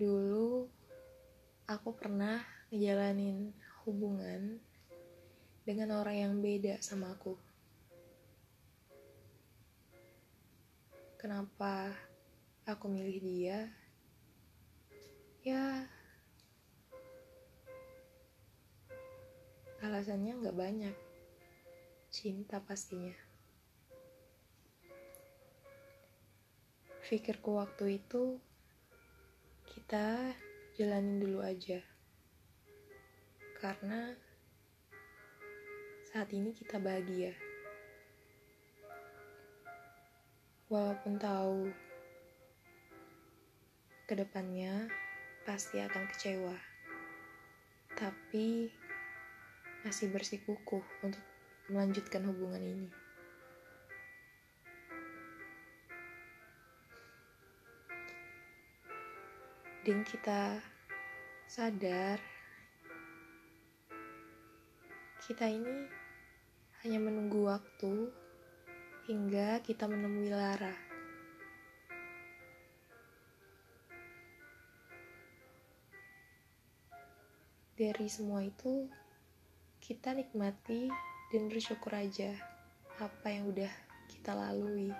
Dulu aku pernah ngejalanin hubungan dengan orang yang beda sama aku. Kenapa aku milih dia? Ya, alasannya nggak banyak. Cinta pastinya. Pikirku waktu itu kita jalanin dulu aja. Karena saat ini kita bahagia. Walaupun tahu ke depannya pasti akan kecewa, tapi masih bersikukuh untuk melanjutkan hubungan ini. Dan kita sadar kita ini hanya menunggu waktu hingga kita menemui Lara. Dari semua itu, kita nikmati dan bersyukur aja apa yang udah kita lalui.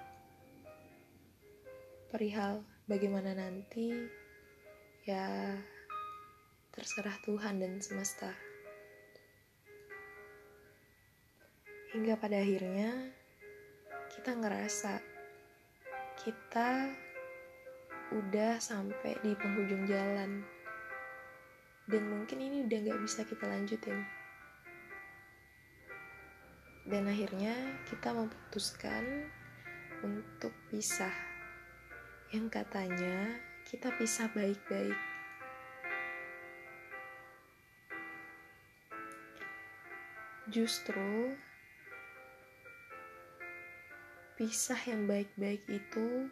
Perihal bagaimana nanti, ya terserah Tuhan dan semesta. Hingga pada akhirnya, kita ngerasa kita udah sampai di penghujung jalan. Dan mungkin ini udah gak bisa kita lanjutin. Dan akhirnya kita memutuskan untuk pisah. Yang katanya kita pisah baik-baik justru pisah yang baik-baik itu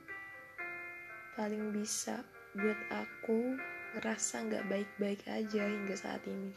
paling bisa buat aku ngerasa nggak baik-baik aja hingga saat ini.